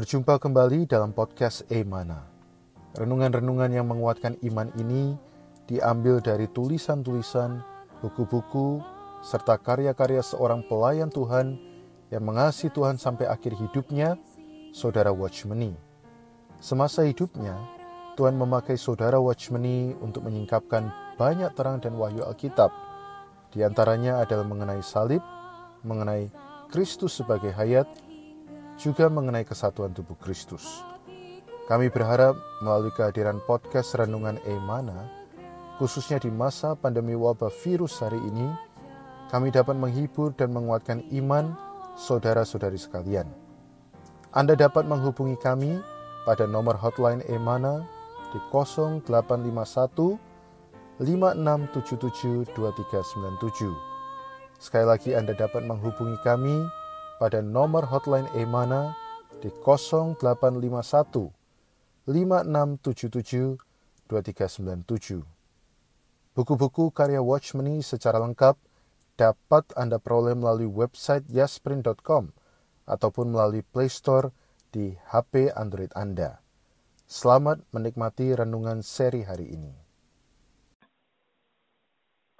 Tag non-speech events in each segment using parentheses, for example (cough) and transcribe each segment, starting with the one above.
Berjumpa kembali dalam podcast Emana. Renungan-renungan yang menguatkan iman ini diambil dari tulisan-tulisan, buku-buku, serta karya-karya seorang pelayan Tuhan yang mengasihi Tuhan sampai akhir hidupnya, Saudara Watchmeni. Semasa hidupnya, Tuhan memakai Saudara Watchmeni untuk menyingkapkan banyak terang dan wahyu Alkitab. Di antaranya adalah mengenai salib, mengenai Kristus sebagai hayat, juga mengenai kesatuan tubuh Kristus. Kami berharap melalui kehadiran podcast Renungan Emana, khususnya di masa pandemi wabah virus hari ini, kami dapat menghibur dan menguatkan iman saudara-saudari sekalian. Anda dapat menghubungi kami pada nomor hotline Emana di 0851 5677 2397. Sekali lagi Anda dapat menghubungi kami pada nomor hotline Emana di 0851 5677 2397. Buku-buku karya Watchmeni secara lengkap dapat Anda peroleh melalui website yasprint.com ataupun melalui Play Store di HP Android Anda. Selamat menikmati renungan seri hari ini.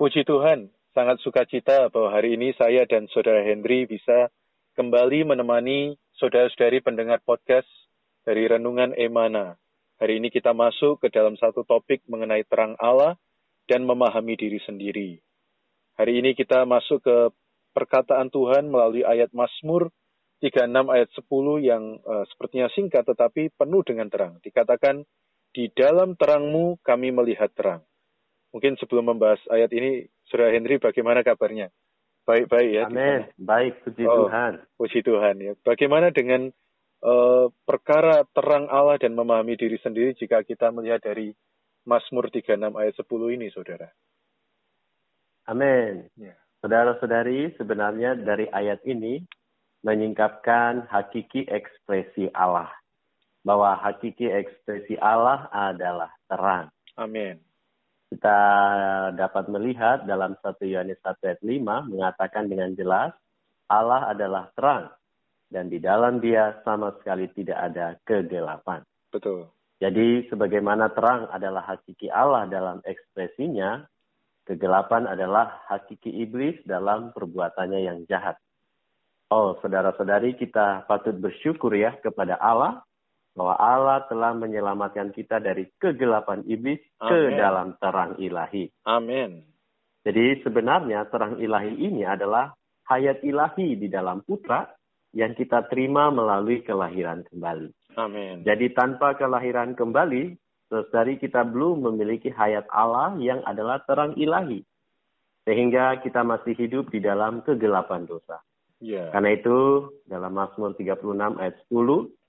Puji Tuhan, sangat sukacita bahwa hari ini saya dan Saudara Henry bisa kembali menemani saudara-saudari pendengar podcast dari Renungan Emana. Hari ini kita masuk ke dalam satu topik mengenai terang Allah dan memahami diri sendiri. Hari ini kita masuk ke perkataan Tuhan melalui ayat Mazmur 36 ayat 10 yang uh, sepertinya singkat tetapi penuh dengan terang. Dikatakan, di dalam terangmu kami melihat terang. Mungkin sebelum membahas ayat ini, Saudara Henry bagaimana kabarnya? Baik-baik ya. Amin. Baik, puji oh, Tuhan. Puji Tuhan ya. Bagaimana dengan uh, perkara terang Allah dan memahami diri sendiri jika kita melihat dari Mazmur 36 ayat 10 ini, Saudara? Amin. Ya. Saudara-saudari, sebenarnya dari ayat ini menyingkapkan hakiki ekspresi Allah. Bahwa hakiki ekspresi Allah adalah terang. Amin kita dapat melihat dalam 1 Yohanes 1 ayat 5 mengatakan dengan jelas Allah adalah terang dan di dalam dia sama sekali tidak ada kegelapan. Betul. Jadi sebagaimana terang adalah hakiki Allah dalam ekspresinya, kegelapan adalah hakiki iblis dalam perbuatannya yang jahat. Oh, saudara-saudari kita patut bersyukur ya kepada Allah bahwa Allah telah menyelamatkan kita dari kegelapan iblis Amen. ke dalam terang ilahi. Amin. Jadi sebenarnya terang ilahi ini adalah hayat ilahi di dalam putra yang kita terima melalui kelahiran kembali. Amin. Jadi tanpa kelahiran kembali, dari kita belum memiliki hayat Allah yang adalah terang ilahi. Sehingga kita masih hidup di dalam kegelapan dosa. Yeah. Karena itu dalam Mazmur 36 ayat 10,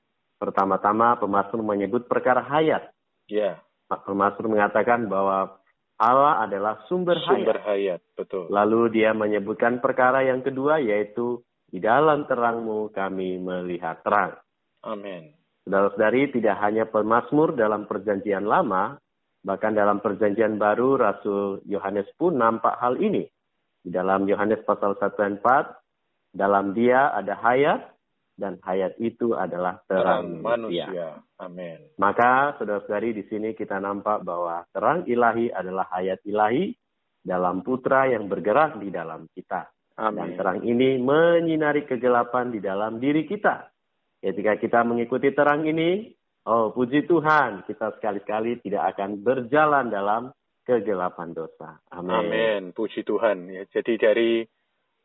Pertama-tama pemazmur menyebut perkara hayat. Ya. Yeah. Pemazmur mengatakan bahwa Allah adalah sumber, sumber hayat. hayat. Betul. Lalu dia menyebutkan perkara yang kedua yaitu di dalam terangmu kami melihat terang. Amin. Saudara-saudari tidak hanya pemazmur dalam perjanjian lama, bahkan dalam perjanjian baru Rasul Yohanes pun nampak hal ini. Di dalam Yohanes pasal 1 dan 4, dalam dia ada hayat, dan hayat itu adalah terang, manusia. manusia. Amin. Maka saudara-saudari di sini kita nampak bahwa terang ilahi adalah hayat ilahi dalam putra yang bergerak di dalam kita. Amin. Dan terang ini menyinari kegelapan di dalam diri kita. Ketika kita mengikuti terang ini, oh puji Tuhan, kita sekali-kali tidak akan berjalan dalam kegelapan dosa. Amin. Amin. Puji Tuhan. Ya, jadi dari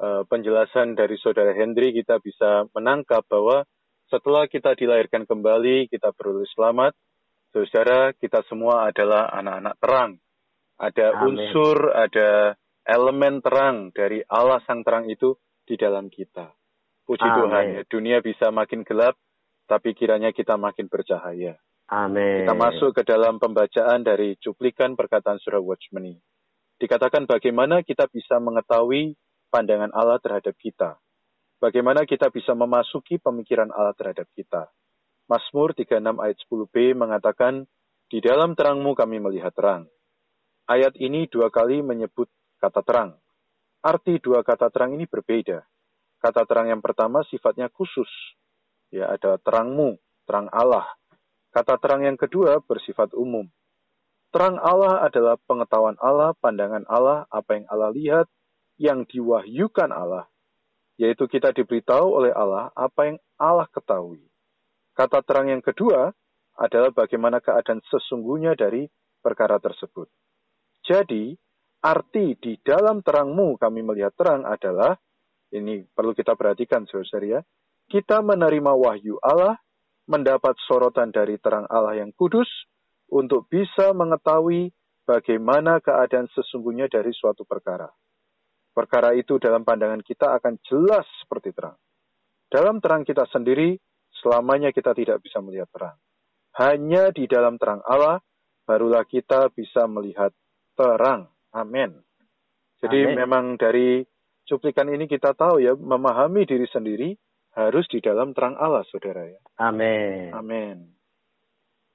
penjelasan dari Saudara Hendri kita bisa menangkap bahwa setelah kita dilahirkan kembali, kita perlu selamat. Saudara, kita semua adalah anak-anak terang. Ada Amen. unsur, ada elemen terang dari Allah Sang Terang itu di dalam kita. Puji Amen. Tuhan, ya, dunia bisa makin gelap, tapi kiranya kita makin bercahaya. Amin. Kita masuk ke dalam pembacaan dari cuplikan perkataan surah Watchmeni. Dikatakan bagaimana kita bisa mengetahui pandangan Allah terhadap kita. Bagaimana kita bisa memasuki pemikiran Allah terhadap kita. Mazmur 36 ayat 10b mengatakan, Di dalam terangmu kami melihat terang. Ayat ini dua kali menyebut kata terang. Arti dua kata terang ini berbeda. Kata terang yang pertama sifatnya khusus. Ya, ada terangmu. terang Allah. Kata terang yang kedua bersifat umum. Terang Allah adalah pengetahuan Allah, pandangan Allah, apa yang Allah lihat, yang diwahyukan Allah, yaitu kita diberitahu oleh Allah apa yang Allah ketahui. Kata terang yang kedua adalah bagaimana keadaan sesungguhnya dari perkara tersebut. Jadi, arti di dalam terangmu kami melihat terang adalah, ini perlu kita perhatikan saudara ya, kita menerima wahyu Allah, mendapat sorotan dari terang Allah yang kudus, untuk bisa mengetahui bagaimana keadaan sesungguhnya dari suatu perkara. Perkara itu dalam pandangan kita akan jelas seperti terang. Dalam terang kita sendiri, selamanya kita tidak bisa melihat terang. Hanya di dalam terang Allah, barulah kita bisa melihat terang. Amin. Jadi Amen. memang dari cuplikan ini kita tahu ya, memahami diri sendiri harus di dalam terang Allah, saudara ya. Amin. Amin.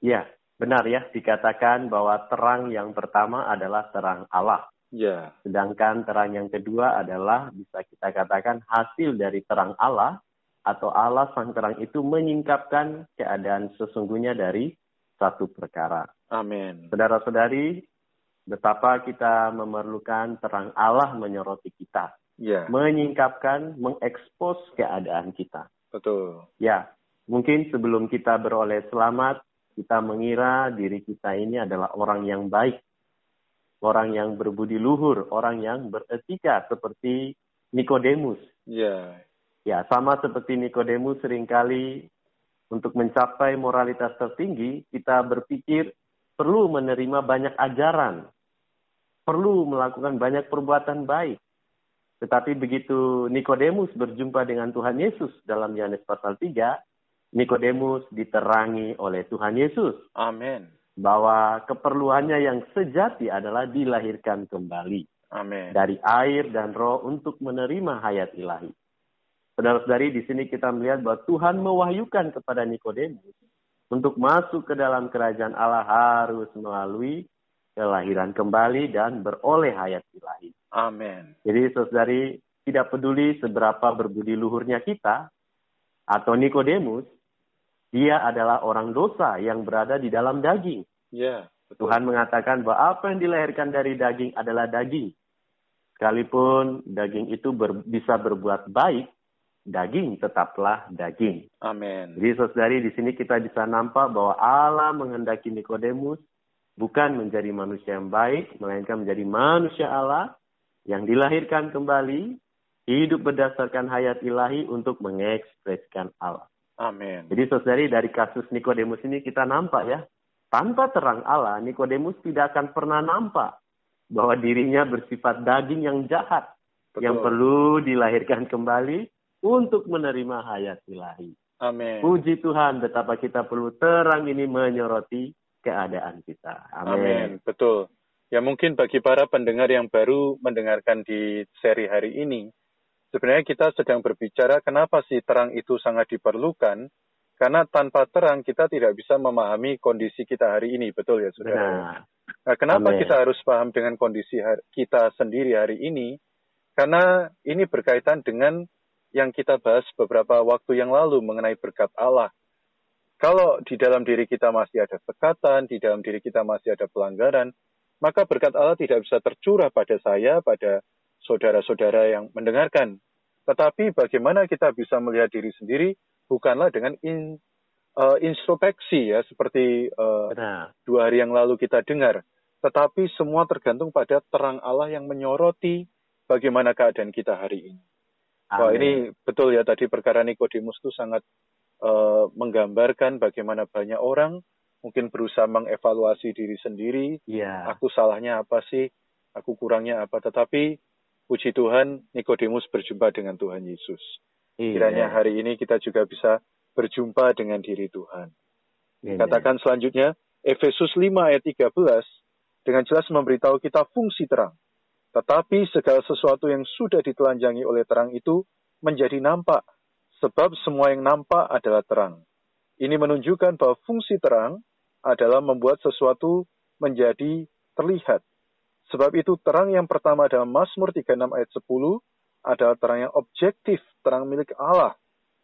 Ya, benar ya, dikatakan bahwa terang yang pertama adalah terang Allah. Ya. Sedangkan terang yang kedua adalah bisa kita katakan hasil dari terang Allah atau Allah sang terang itu menyingkapkan keadaan sesungguhnya dari satu perkara. Amin. Saudara-saudari, betapa kita memerlukan terang Allah menyoroti kita. Ya. Menyingkapkan, mengekspos keadaan kita. Betul. Ya, mungkin sebelum kita beroleh selamat, kita mengira diri kita ini adalah orang yang baik orang yang berbudi luhur, orang yang beretika seperti Nikodemus. Ya. Ya, sama seperti Nikodemus sering kali untuk mencapai moralitas tertinggi, kita berpikir perlu menerima banyak ajaran, perlu melakukan banyak perbuatan baik. Tetapi begitu Nikodemus berjumpa dengan Tuhan Yesus dalam Yohanes pasal 3, Nikodemus diterangi oleh Tuhan Yesus. Amin bahwa keperluannya yang sejati adalah dilahirkan kembali Amin. dari air dan roh untuk menerima hayat ilahi. Saudara-saudari, di sini kita melihat bahwa Tuhan mewahyukan kepada Nikodemus untuk masuk ke dalam kerajaan Allah harus melalui kelahiran kembali dan beroleh hayat ilahi. Amin. Jadi saudari tidak peduli seberapa berbudi luhurnya kita atau Nikodemus, dia adalah orang dosa yang berada di dalam daging. Ya, betul. Tuhan mengatakan bahwa apa yang dilahirkan dari daging adalah daging. Sekalipun daging itu ber, bisa berbuat baik, daging tetaplah daging. Amin. Jadi saudari di sini kita bisa nampak bahwa Allah menghendaki Nikodemus bukan menjadi manusia yang baik, melainkan menjadi manusia Allah yang dilahirkan kembali, hidup berdasarkan hayat ilahi untuk mengekspresikan Allah. Amin. Jadi saudari dari kasus Nikodemus ini kita nampak ya, tanpa terang Allah, Nikodemus tidak akan pernah nampak bahwa dirinya bersifat daging yang jahat, Betul. yang perlu dilahirkan kembali untuk menerima hayat ilahi. Amin. Puji Tuhan betapa kita perlu terang ini menyoroti keadaan kita. Amin. Amin. Betul. Ya mungkin bagi para pendengar yang baru mendengarkan di seri hari ini, sebenarnya kita sedang berbicara kenapa sih terang itu sangat diperlukan. Karena tanpa terang kita tidak bisa memahami kondisi kita hari ini, betul ya saudara? Nah, kenapa Amen. kita harus paham dengan kondisi kita sendiri hari ini? Karena ini berkaitan dengan yang kita bahas beberapa waktu yang lalu mengenai berkat Allah. Kalau di dalam diri kita masih ada sekatan, di dalam diri kita masih ada pelanggaran, maka berkat Allah tidak bisa tercurah pada saya, pada saudara-saudara yang mendengarkan. Tetapi bagaimana kita bisa melihat diri sendiri bukanlah dengan in, uh, introspeksi ya seperti uh, dua hari yang lalu kita dengar, tetapi semua tergantung pada terang Allah yang menyoroti bagaimana keadaan kita hari ini. Amin. Wah ini betul ya tadi perkara Nikodemus itu sangat uh, menggambarkan bagaimana banyak orang mungkin berusaha mengevaluasi diri sendiri. Yeah. Aku salahnya apa sih? Aku kurangnya apa? Tetapi Puji Tuhan, Nikodemus berjumpa dengan Tuhan Yesus. Iya. Kiranya hari ini kita juga bisa berjumpa dengan diri Tuhan. Iya. Katakan selanjutnya, Efesus 5 ayat 13 dengan jelas memberitahu kita fungsi terang. Tetapi segala sesuatu yang sudah ditelanjangi oleh terang itu menjadi nampak, sebab semua yang nampak adalah terang. Ini menunjukkan bahwa fungsi terang adalah membuat sesuatu menjadi terlihat. Sebab itu terang yang pertama dalam Mazmur 36 ayat 10 adalah terang yang objektif, terang milik Allah.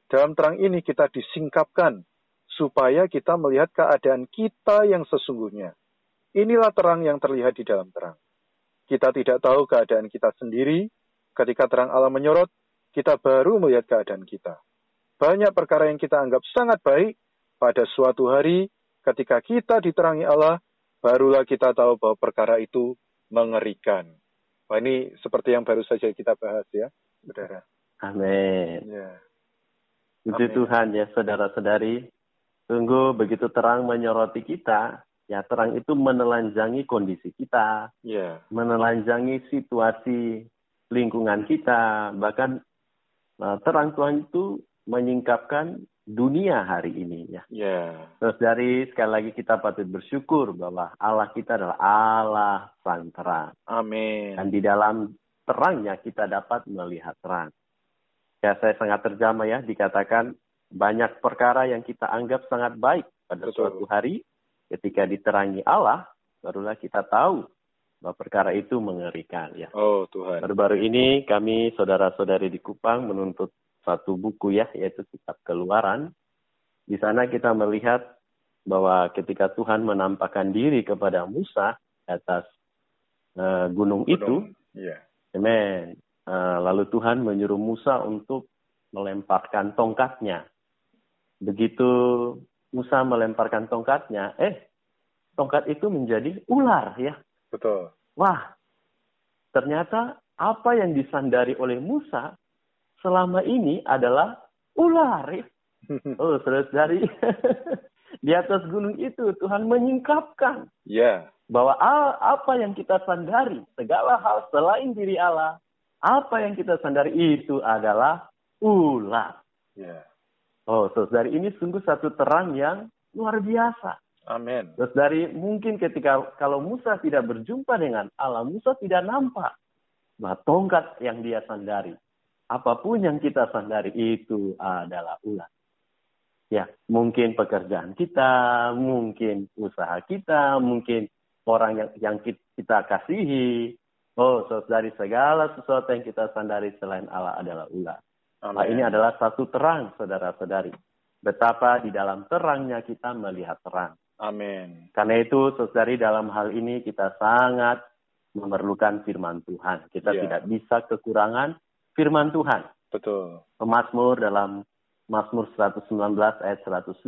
Dalam terang ini kita disingkapkan supaya kita melihat keadaan kita yang sesungguhnya. Inilah terang yang terlihat di dalam terang. Kita tidak tahu keadaan kita sendiri. Ketika terang Allah menyorot, kita baru melihat keadaan kita. Banyak perkara yang kita anggap sangat baik, pada suatu hari ketika kita diterangi Allah, barulah kita tahu bahwa perkara itu mengerikan. Wah ini seperti yang baru saja kita bahas ya, saudara. Amin. Ya. Puji Tuhan ya saudara-saudari. Sungguh begitu terang menyoroti kita, ya terang itu menelanjangi kondisi kita, yeah. menelanjangi situasi lingkungan kita, bahkan uh, terang Tuhan itu menyingkapkan dunia hari ini ya. Yeah. Terus dari sekali lagi kita patut bersyukur bahwa Allah kita adalah Allah sang terang. Amin. Dan di dalam terangnya kita dapat melihat terang. Ya saya sangat terjamah ya dikatakan banyak perkara yang kita anggap sangat baik pada Betul. suatu hari ketika diterangi Allah barulah kita tahu bahwa perkara itu mengerikan ya. Oh Tuhan. Baru-baru ini kami saudara-saudari di Kupang menuntut satu buku ya, yaitu kitab keluaran. Di sana kita melihat bahwa ketika Tuhan menampakkan diri kepada Musa atas uh, gunung, gunung itu, yeah. amen. Uh, lalu Tuhan menyuruh Musa untuk melemparkan tongkatnya. Begitu Musa melemparkan tongkatnya, eh tongkat itu menjadi ular ya. Betul. Wah, ternyata apa yang disandari oleh Musa selama ini adalah ular. (laughs) Oh, terus dari (laughs) di atas gunung itu Tuhan menyingkapkan yeah. bahwa apa yang kita sandari, segala hal selain diri Allah, apa yang kita sandari itu adalah ular. Yeah. Oh, terus dari ini sungguh satu terang yang luar biasa. Amin. Terus dari mungkin ketika kalau Musa tidak berjumpa dengan Allah, Musa tidak nampak bahwa tongkat yang dia sandari apa pun yang kita sandari itu adalah ular. Ya, mungkin pekerjaan kita, mungkin usaha kita, mungkin orang yang yang kita kasihi. Oh, dari segala sesuatu yang kita sandari selain Allah adalah ular. Nah, ini adalah satu terang, saudara-saudari. Betapa di dalam terangnya kita melihat terang. Amin. Karena itu, saudari, dalam hal ini kita sangat memerlukan firman Tuhan. Kita yeah. tidak bisa kekurangan firman Tuhan. Betul. Pemasmur dalam Mazmur 119 ayat 105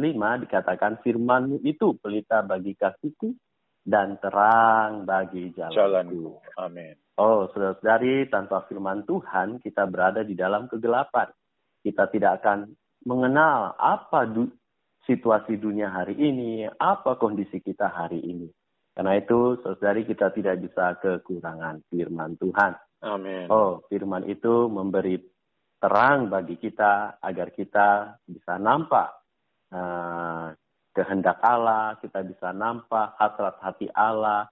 dikatakan firmanmu itu pelita bagi kakiku dan terang bagi jalanku. jalanku. Amin. Oh, saudari, tanpa firman Tuhan kita berada di dalam kegelapan. Kita tidak akan mengenal apa du situasi dunia hari ini, apa kondisi kita hari ini. Karena itu, saudari, kita tidak bisa kekurangan firman Tuhan. Amin. Oh, firman itu memberi terang bagi kita agar kita bisa nampak uh, kehendak Allah, kita bisa nampak hasrat hati Allah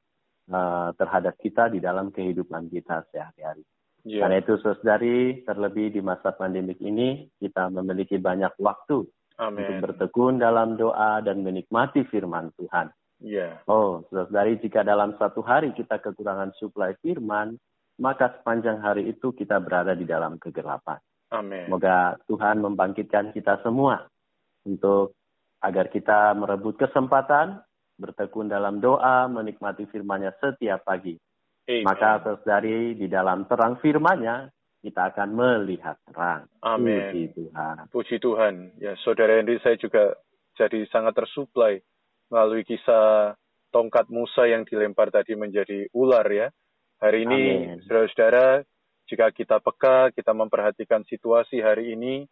uh, terhadap kita di dalam kehidupan kita sehari-hari. Yeah. Karena itu, saudari, terlebih di masa pandemik ini, kita memiliki banyak waktu Amen. untuk bertekun dalam doa dan menikmati firman Tuhan. Yeah. Oh, saudari, jika dalam satu hari kita kekurangan suplai firman, maka sepanjang hari itu kita berada di dalam kegelapan. Amin. Semoga Tuhan membangkitkan kita semua untuk agar kita merebut kesempatan bertekun dalam doa, menikmati firman-Nya setiap pagi. Amen. Maka dari di dalam terang firman-Nya kita akan melihat terang. Amin. Puji Tuhan. Puji Tuhan. Ya, Saudara Henry, saya juga jadi sangat tersuplai melalui kisah tongkat Musa yang dilempar tadi menjadi ular ya. Hari ini, saudara-saudara, jika kita peka, kita memperhatikan situasi hari ini,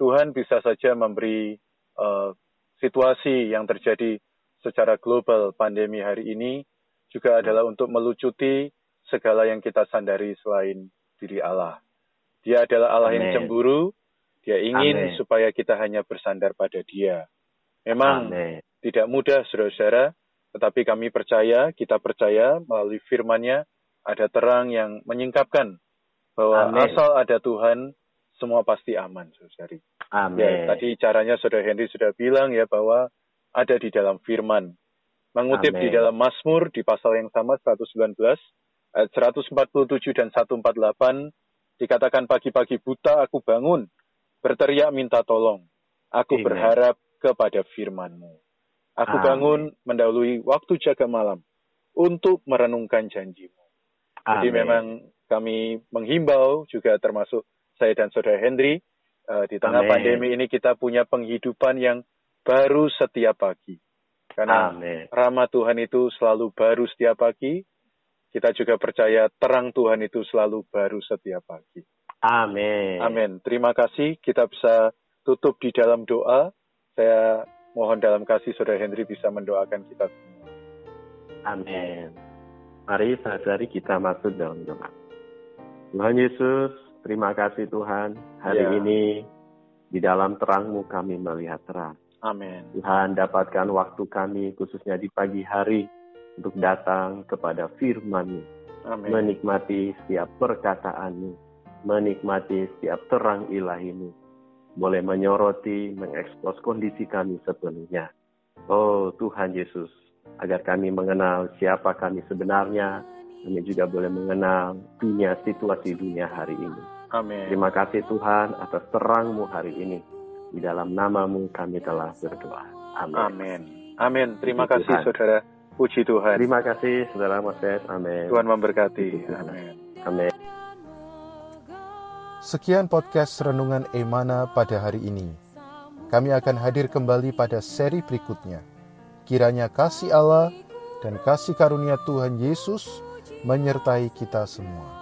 Tuhan bisa saja memberi uh, situasi yang terjadi secara global pandemi hari ini juga adalah untuk melucuti segala yang kita sandari selain diri Allah. Dia adalah Allah Amen. yang cemburu, dia ingin Amen. supaya kita hanya bersandar pada dia. Memang Amen. tidak mudah, saudara-saudara, tetapi kami percaya, kita percaya melalui firman-Nya, ada terang yang menyingkapkan bahwa Amen. asal ada Tuhan semua pasti aman, saudari. Amin. Ya, tadi caranya saudara Henry sudah bilang ya bahwa ada di dalam firman. Mengutip Amen. di dalam Mazmur di pasal yang sama 119 ayat 147 dan 148 dikatakan pagi-pagi buta aku bangun berteriak minta tolong. Aku Amen. berharap kepada firman-Mu. Aku Amin. bangun mendahului waktu jaga malam untuk merenungkan janji-Mu. Jadi memang kami menghimbau juga termasuk saya dan saudara Henry uh, di tengah Amin. pandemi ini kita punya penghidupan yang baru setiap pagi. Karena Amin. rahmat Tuhan itu selalu baru setiap pagi. Kita juga percaya terang Tuhan itu selalu baru setiap pagi. Amin. Amin. Terima kasih. Kita bisa tutup di dalam doa. Saya mohon dalam kasih Saudara Henry bisa mendoakan kita semua. Amin. Mari saudari kita masuk dalam doa. Tuhan Yesus, terima kasih Tuhan. Hari ya. ini di dalam terangmu kami melihat terang. Amin. Tuhan dapatkan waktu kami khususnya di pagi hari untuk datang kepada firman-Mu. Amin. Menikmati setiap perkataanmu. Menikmati setiap terang ilahimu boleh menyoroti, mengekspos kondisi kami sepenuhnya. Oh Tuhan Yesus, agar kami mengenal siapa kami sebenarnya, kami juga boleh mengenal dunia situasi dunia hari ini. Amin. Terima kasih Tuhan atas terangmu hari ini. Di dalam namamu kami telah berdoa. Amin. Amin. Amin. Terima Puji kasih Tuhan. saudara. Puji Tuhan. Terima kasih saudara Moses. Amin. Tuhan memberkati. Amin. Amin. Sekian podcast Renungan Emana pada hari ini. Kami akan hadir kembali pada seri berikutnya. Kiranya kasih Allah dan kasih karunia Tuhan Yesus menyertai kita semua.